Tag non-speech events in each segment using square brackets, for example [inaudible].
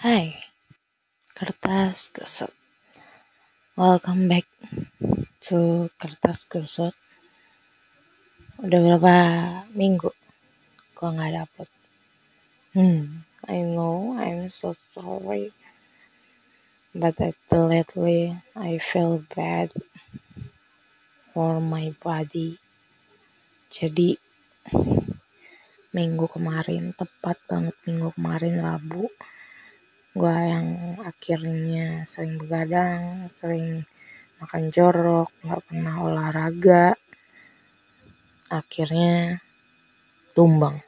Hai, kertas kusut. Welcome back to kertas kusut. Udah berapa minggu gua nggak dapet. Hmm, I know, I'm so sorry. But lately I feel bad for my body. Jadi minggu kemarin tepat banget minggu kemarin Rabu gue yang akhirnya sering begadang sering makan jorok nggak pernah olahraga akhirnya tumbang.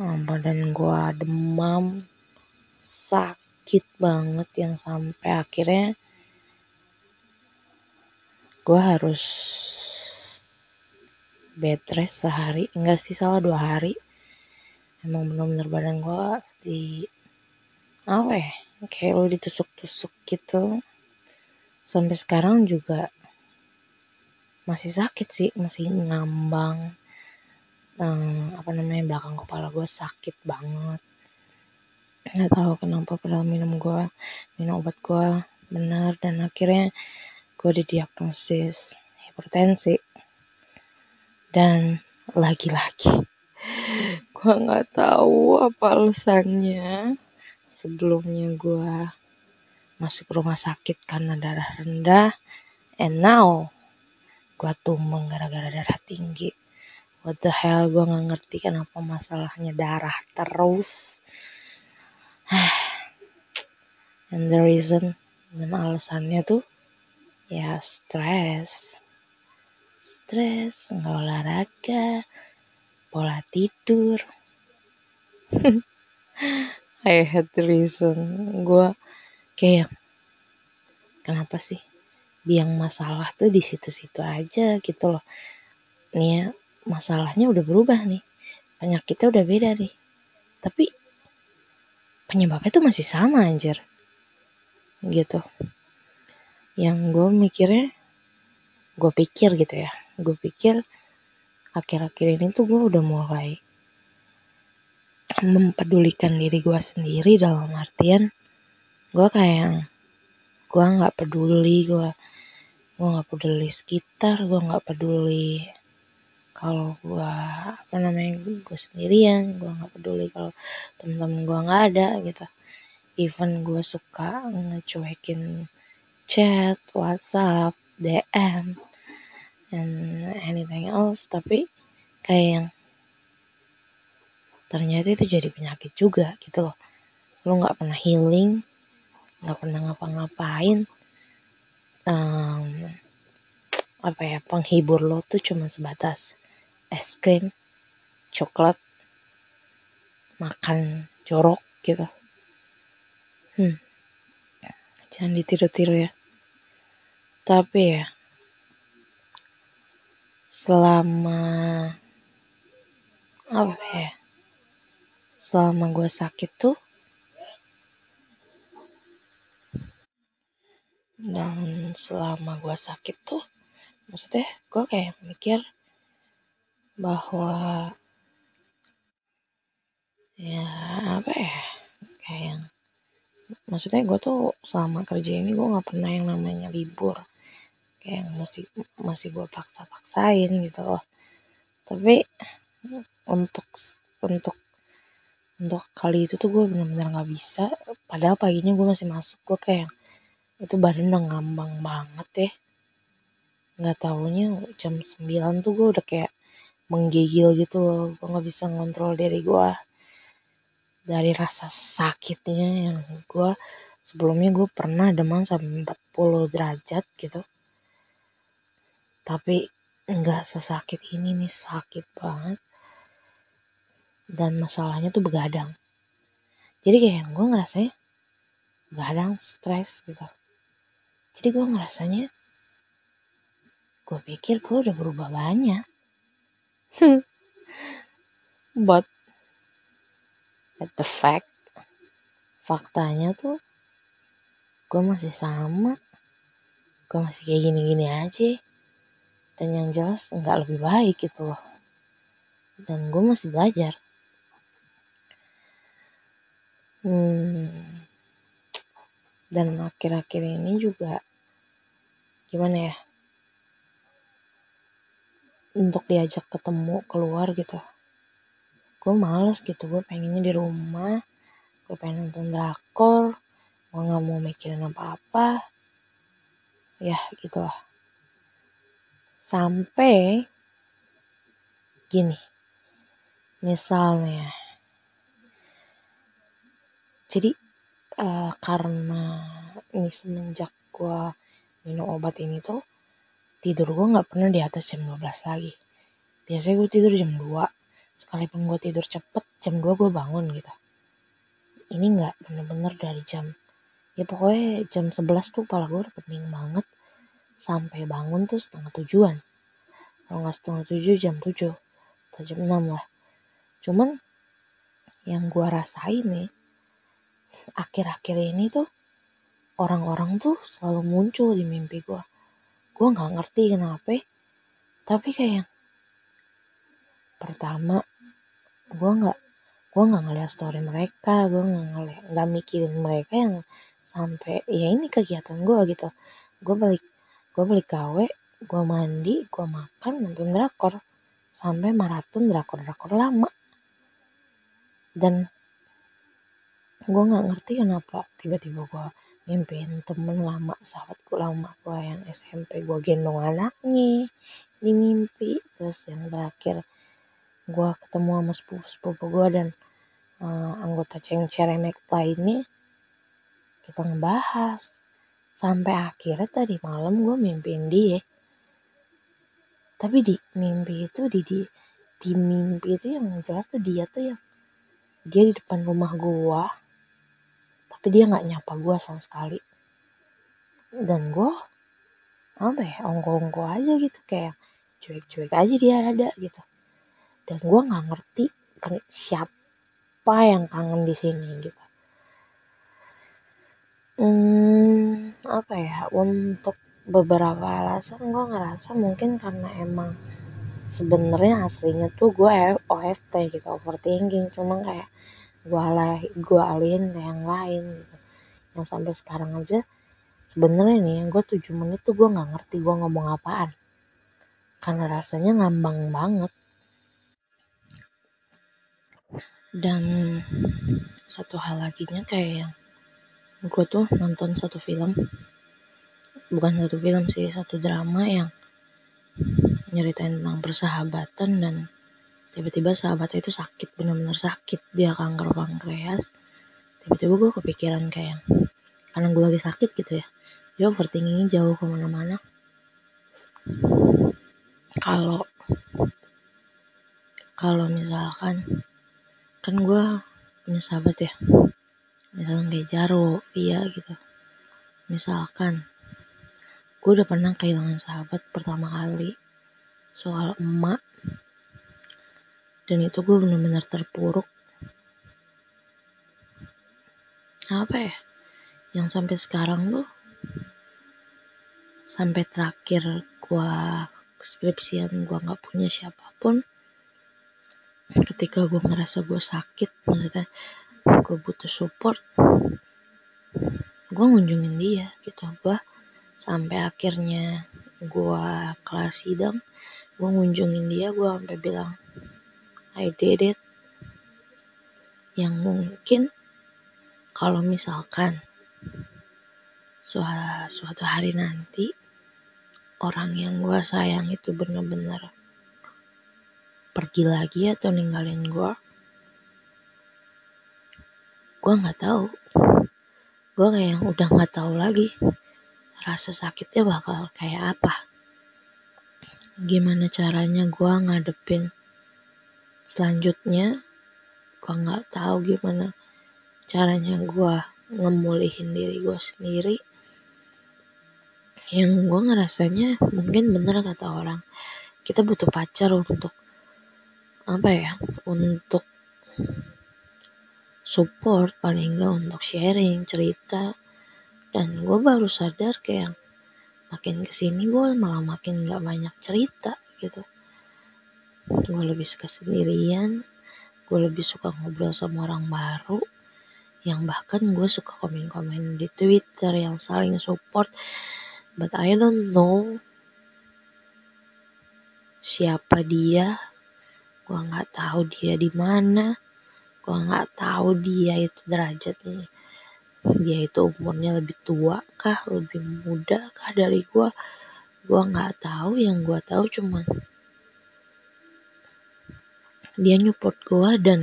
Badan gue demam sakit banget yang sampai akhirnya gue harus bed rest sehari. Enggak sih salah dua hari. Emang bener-bener badan gue di apa ya? Kayak lo ditusuk-tusuk gitu. Sampai sekarang juga masih sakit sih masih ngambang. Um, apa namanya belakang kepala gue sakit banget. Nggak tahu kenapa padahal minum gue minum obat gue benar dan akhirnya gue didiagnosis hipertensi. Dan lagi-lagi [laughs] gue nggak tahu apa alasannya sebelumnya gue masuk rumah sakit karena darah rendah and now gue tumbang gara-gara darah tinggi. What the hell gue nggak ngerti kenapa masalahnya darah terus. [sighs] And the reason dan alasannya tuh ya stres stres nggak olahraga pola tidur [laughs] I had reason. Gue kayak kenapa sih biang masalah tuh di situ-situ aja gitu loh. Nih ya masalahnya udah berubah nih. Penyakitnya udah beda nih. Tapi penyebabnya tuh masih sama anjir. Gitu. Yang gue mikirnya gue pikir gitu ya. Gue pikir akhir-akhir ini tuh gue udah mulai mempedulikan diri gue sendiri dalam artian gue kayak gue nggak peduli gue gue nggak peduli sekitar gue nggak peduli kalau gue apa namanya gue sendirian gue nggak peduli kalau temen-temen gue nggak ada gitu. Even gue suka ngecuekin chat WhatsApp DM and anything else. Tapi kayak yang ternyata itu jadi penyakit juga gitu loh. Lo nggak pernah healing nggak pernah ngapa-ngapain um, apa ya penghibur lo tuh cuma sebatas es krim coklat makan jorok gitu. Hmm. Jangan ditiru-tiru ya. Tapi ya selama apa ya selama gue sakit tuh. Dan selama gue sakit tuh maksudnya gue kayak mikir bahwa ya apa ya kayak yang maksudnya gue tuh selama kerja ini gue nggak pernah yang namanya libur. Kayak yang masih masih gue paksa-paksain gitu loh. Tapi untuk untuk untuk kali itu tuh gue bener-bener nggak bisa. Padahal paginya gue masih masuk gue kayak itu badan udah ngambang banget ya. Nggak taunya jam 9 tuh gue udah kayak menggigil gitu loh. Gue nggak bisa ngontrol diri gue dari rasa sakitnya yang gue sebelumnya gue pernah demam sampai 40 derajat gitu. Tapi nggak sesakit ini nih sakit banget dan masalahnya tuh begadang. Jadi kayak gue ngerasanya begadang stres gitu. Jadi gue ngerasanya gue pikir gue udah berubah banyak. [laughs] But at the fact faktanya tuh gue masih sama. Gue masih kayak gini-gini aja. Dan yang jelas nggak lebih baik gitu loh. Dan gue masih belajar hmm, dan akhir-akhir ini juga gimana ya? Untuk diajak ketemu keluar gitu. Gue males gitu gue pengennya di rumah gue pengen nonton drakor gue nggak mau mikirin apa-apa. Ya gitu lah. Sampai gini. Misalnya jadi uh, karena ini semenjak gue minum obat ini tuh tidur gue nggak pernah di atas jam 12 lagi. Biasanya gue tidur jam 2 sekalipun gue tidur cepet jam 2 gue bangun gitu. Ini nggak bener-bener dari jam ya pokoknya jam 11 tuh kepala gue udah pening banget sampai bangun tuh setengah tujuan. Kalau nggak setengah tujuh jam 7 atau jam 6 lah. Cuman yang gue rasain nih akhir-akhir ini tuh orang-orang tuh selalu muncul di mimpi gue gue nggak ngerti kenapa tapi kayak pertama gue nggak gue nggak ngeliat story mereka gue nggak ngeliat nggak mikirin mereka yang sampai ya ini kegiatan gue gitu. Gue balik gue balik gawe gue mandi gue makan nonton drakor sampai maraton drakor drakor lama. Dan gue nggak ngerti kenapa tiba-tiba gue mimpiin temen lama sahabatku lama gue yang SMP gue gendong anaknya di mimpi. Terus yang terakhir gue ketemu sama sepupu sepupu gue dan uh, anggota ceng ceremek lainnya. Kita ngebahas. Sampai akhirnya tadi malam gue mimpiin dia. Tapi di mimpi itu di di di mimpi itu yang jelas tuh dia tuh yang dia di depan rumah gue tapi dia nggak nyapa gue sama sekali. Dan gue apa ya ongko-ongko aja gitu. Kayak cuek-cuek aja dia ada gitu. Dan gue nggak ngerti kan siapa yang kangen di sini gitu. Hmm, apa ya untuk beberapa alasan gue ngerasa mungkin karena emang sebenarnya aslinya tuh gue OFT gitu overthinking. Cuma kayak gue alih gue alihin ke yang lain gitu. Yang sampai sekarang aja sebenarnya nih yang gue tujuh menit tuh gue nggak ngerti gue ngomong apaan. Karena rasanya ngambang banget. Dan satu hal lagi nya kayak yang gue tuh nonton satu film. Bukan satu film sih satu drama yang nyeritain tentang persahabatan dan tiba-tiba sahabatnya itu sakit benar-benar sakit. Dia kanker pankreas. Tiba-tiba gue kepikiran kayak karena gue lagi sakit gitu ya. Dia overthinkingnya jauh ke mana-mana. Kalau kalau misalkan kan gue punya sahabat ya. Misalkan kayak Jaro, Via gitu. Misalkan gue udah pernah kehilangan sahabat pertama kali soal emak dan itu gue bener-bener terpuruk. Apa ya? Yang sampai sekarang tuh sampai terakhir gue skripsian gue nggak punya siapa pun ketika gue ngerasa gue sakit maksudnya gue butuh support gue ngunjungin dia gitu. Gue sampai akhirnya gue kelar sidang gue ngunjungin dia gue sampai bilang I did it. Yang mungkin kalau misalkan suatu hari nanti orang yang gue sayang itu bener-bener pergi lagi atau ninggalin gue gue nggak tahu. Gue kayak yang udah nggak tahu lagi rasa sakitnya bakal kayak apa. Gimana caranya gue ngadepin selanjutnya gue nggak tahu gimana caranya gue ngemulihin diri gue sendiri. Yang gue ngerasanya mungkin bener kata orang kita butuh pacar untuk apa ya untuk support paling enggak untuk sharing cerita. Dan gue baru sadar kayak makin ke sini gue malah makin nggak banyak cerita gitu gue lebih suka sendirian gue lebih suka ngobrol sama orang baru yang bahkan gue suka komen-komen di Twitter yang saling support. But I don't know siapa dia gue nggak tahu dia di mana gue nggak tahu dia itu derajatnya dia itu umurnya lebih tua kah lebih muda kah dari gue gue nggak tahu yang gue tahu cuman dia nyupport gue dan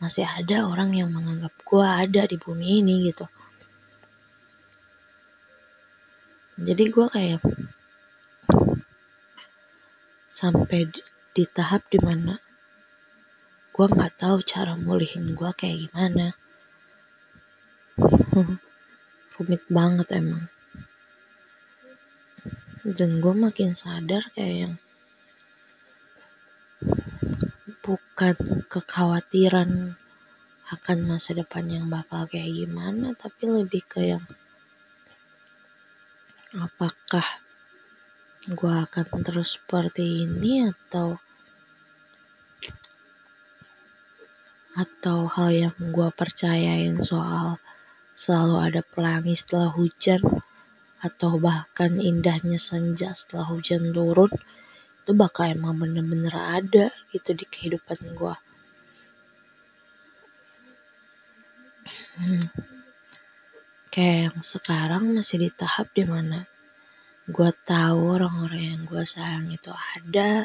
masih ada orang yang menganggap gue ada di bumi ini gitu. Jadi gue kayak sampai di, di tahap di mana gue nggak tahu cara mulihin gue kayak gimana. [laughs] Rumit banget emang. Dan gue makin sadar kayak yang bukan kekhawatiran akan masa depan yang bakal kayak gimana tapi lebih ke yang apakah gue akan terus seperti ini atau atau hal yang gue percayain soal selalu ada pelangi setelah hujan atau bahkan indahnya senja setelah hujan turun itu bakal emang bener-bener ada gitu di kehidupan gue hmm. kayak yang sekarang masih di tahap di mana gue tahu orang-orang yang gue sayang itu ada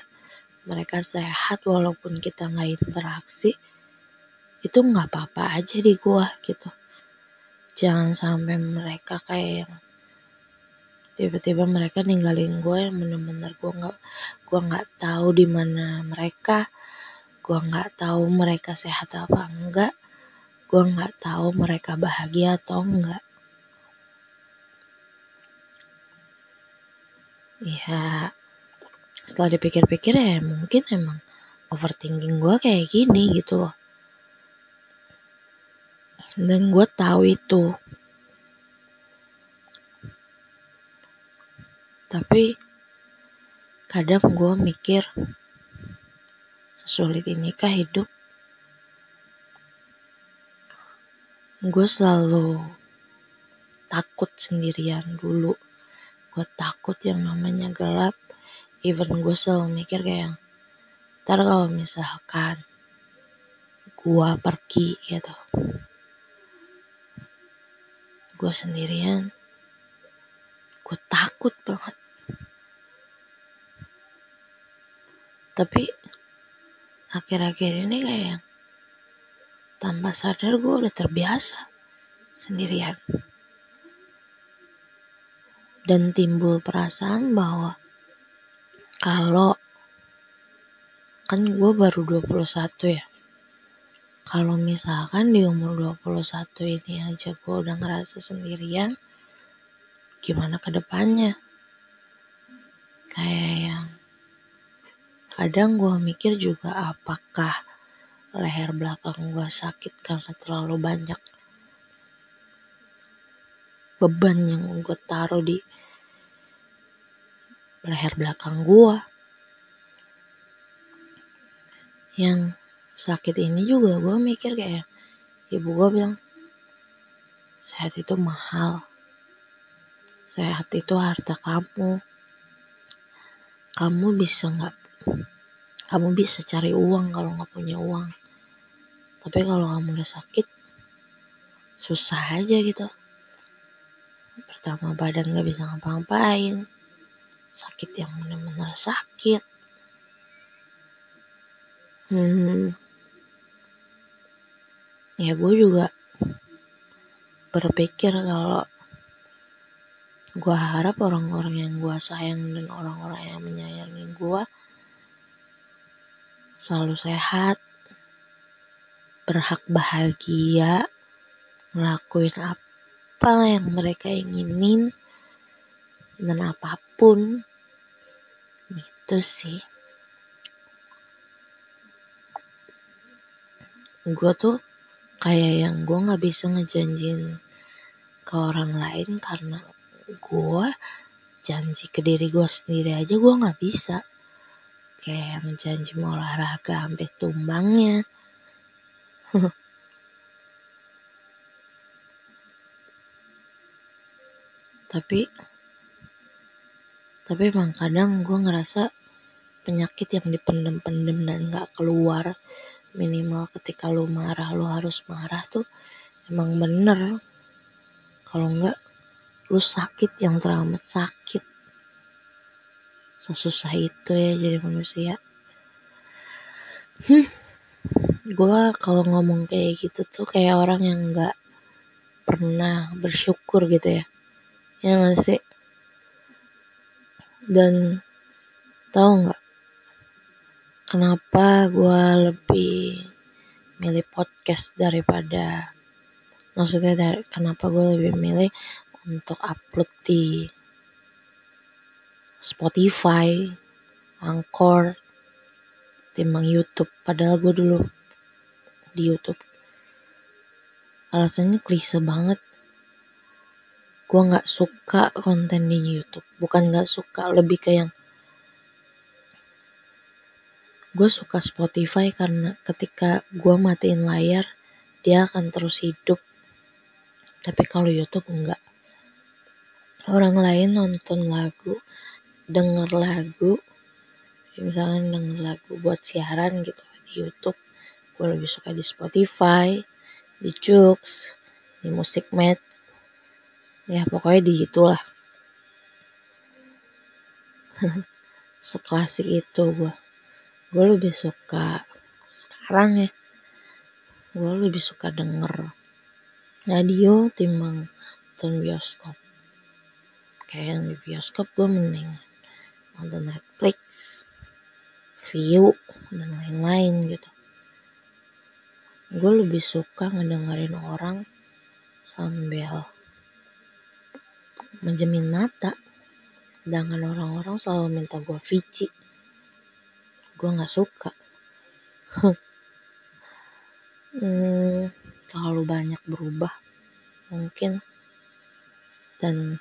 mereka sehat walaupun kita nggak interaksi itu nggak apa-apa aja di gue gitu jangan sampai mereka kayak yang tiba-tiba mereka ninggalin gue yang bener-bener gue nggak gue nggak tahu di mana mereka. Gue nggak tahu mereka sehat apa enggak. Gue nggak tahu mereka bahagia atau enggak. Ya setelah dipikir-pikir ya mungkin emang overthinking gue kayak gini gitu loh. Dan gue tahu itu tapi kadang gue mikir sesulit inikah hidup? Gue selalu takut sendirian dulu. Gue takut yang namanya gelap. Even gue selalu mikir kayak ntar kalau misalkan gue pergi gitu. Gue sendirian gue takut banget tapi akhir-akhir ini kayak tanpa sadar gue udah terbiasa sendirian. Dan timbul perasaan bahwa kalau kan gue baru 21 ya. Kalau misalkan di umur 21 ini aja gue udah ngerasa sendirian gimana ke depannya? Kayak yang Kadang gue mikir juga apakah leher belakang gue sakit karena terlalu banyak beban yang gue taruh di leher belakang gue. Yang sakit ini juga gue mikir kayak ibu gue bilang sehat itu mahal. Sehat itu harta kamu. Kamu bisa nggak kamu bisa cari uang kalau nggak punya uang. Tapi kalau kamu udah sakit susah aja gitu. Pertama badan nggak bisa ngapa-ngapain. Sakit yang benar-benar sakit. Hmm. Ya gue juga berpikir kalau gue harap orang-orang yang gue sayang dan orang-orang yang menyayangi gue selalu sehat, berhak bahagia, ngelakuin apa yang mereka inginin, dan apa pun. Itu sih. Gue tuh kayak yang gue gak bisa ngejanjin ke orang lain karena gue janji ke diri gue sendiri aja gue gak bisa kayak yang janji mau olahraga sampai tumbangnya. [laughs] Tapi tapi emang kadang gue ngerasa penyakit yang dipendem-pendem dan gak keluar minimal ketika lu marah lu harus marah tuh emang bener. Kalau enggak lu sakit yang teramat sakit sesusah itu ya jadi manusia. Hmm. Gue kalau ngomong kayak gitu tuh kayak orang yang nggak pernah bersyukur gitu ya. Ya masih dan tahu nggak? Kenapa gue lebih milih podcast daripada maksudnya dari kenapa gue lebih milih untuk upload di Spotify, Anchor, timbang YouTube. Padahal gue dulu di YouTube alasannya klise banget. Gue nggak suka konten di YouTube. Bukan nggak suka, lebih ke yang gue suka Spotify karena ketika gue matiin layar dia akan terus hidup tapi kalau YouTube enggak orang lain nonton lagu denger lagu misalkan denger lagu buat siaran gitu di YouTube. Gue lebih suka di Spotify di Joox di Musik Med ya pokoknya di itulah [laughs] seklasik itu gue gue lebih suka sekarang ya. Gue lebih suka denger radio timbang nonton bioskop. Kayak di bioskop gue mending nonton Netflix view dan lain-lain gitu. Gue lebih suka ngedengerin orang sambil menjemin mata. Sedangkan orang-orang selalu minta gue Vici. Gue nggak suka. [laughs] Hmm, terlalu banyak berubah mungkin. Dan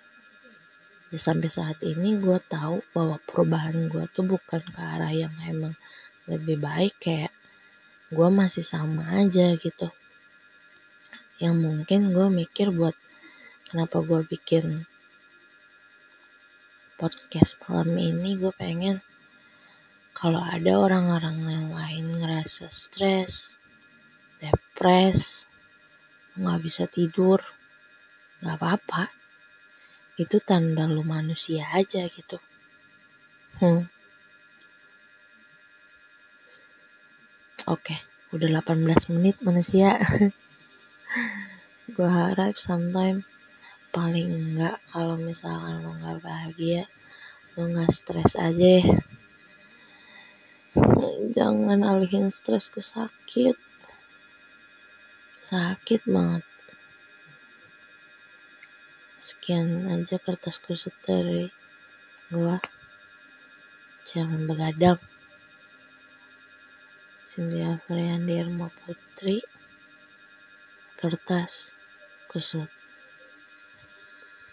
sampai saat ini gue tahu bahwa perubahan gue tuh bukan ke arah yang emang lebih baik kayak gue masih sama aja gitu yang mungkin gue mikir buat kenapa gue bikin podcast malam ini gue pengen kalau ada orang-orang yang lain ngerasa stres depres, nggak bisa tidur, nggak apa-apa. Itu tanda lu manusia aja gitu. Hmm. Oke, okay, udah 18 menit manusia. [laughs] gue harap sometime paling enggak kalau misalkan lo nggak bahagia lo nggak stres aja jangan alihin stres ke sakit sakit banget sekian aja kertas kusut dari gua. Jangan begadang. Cynthia Friandi Putri kertas kusut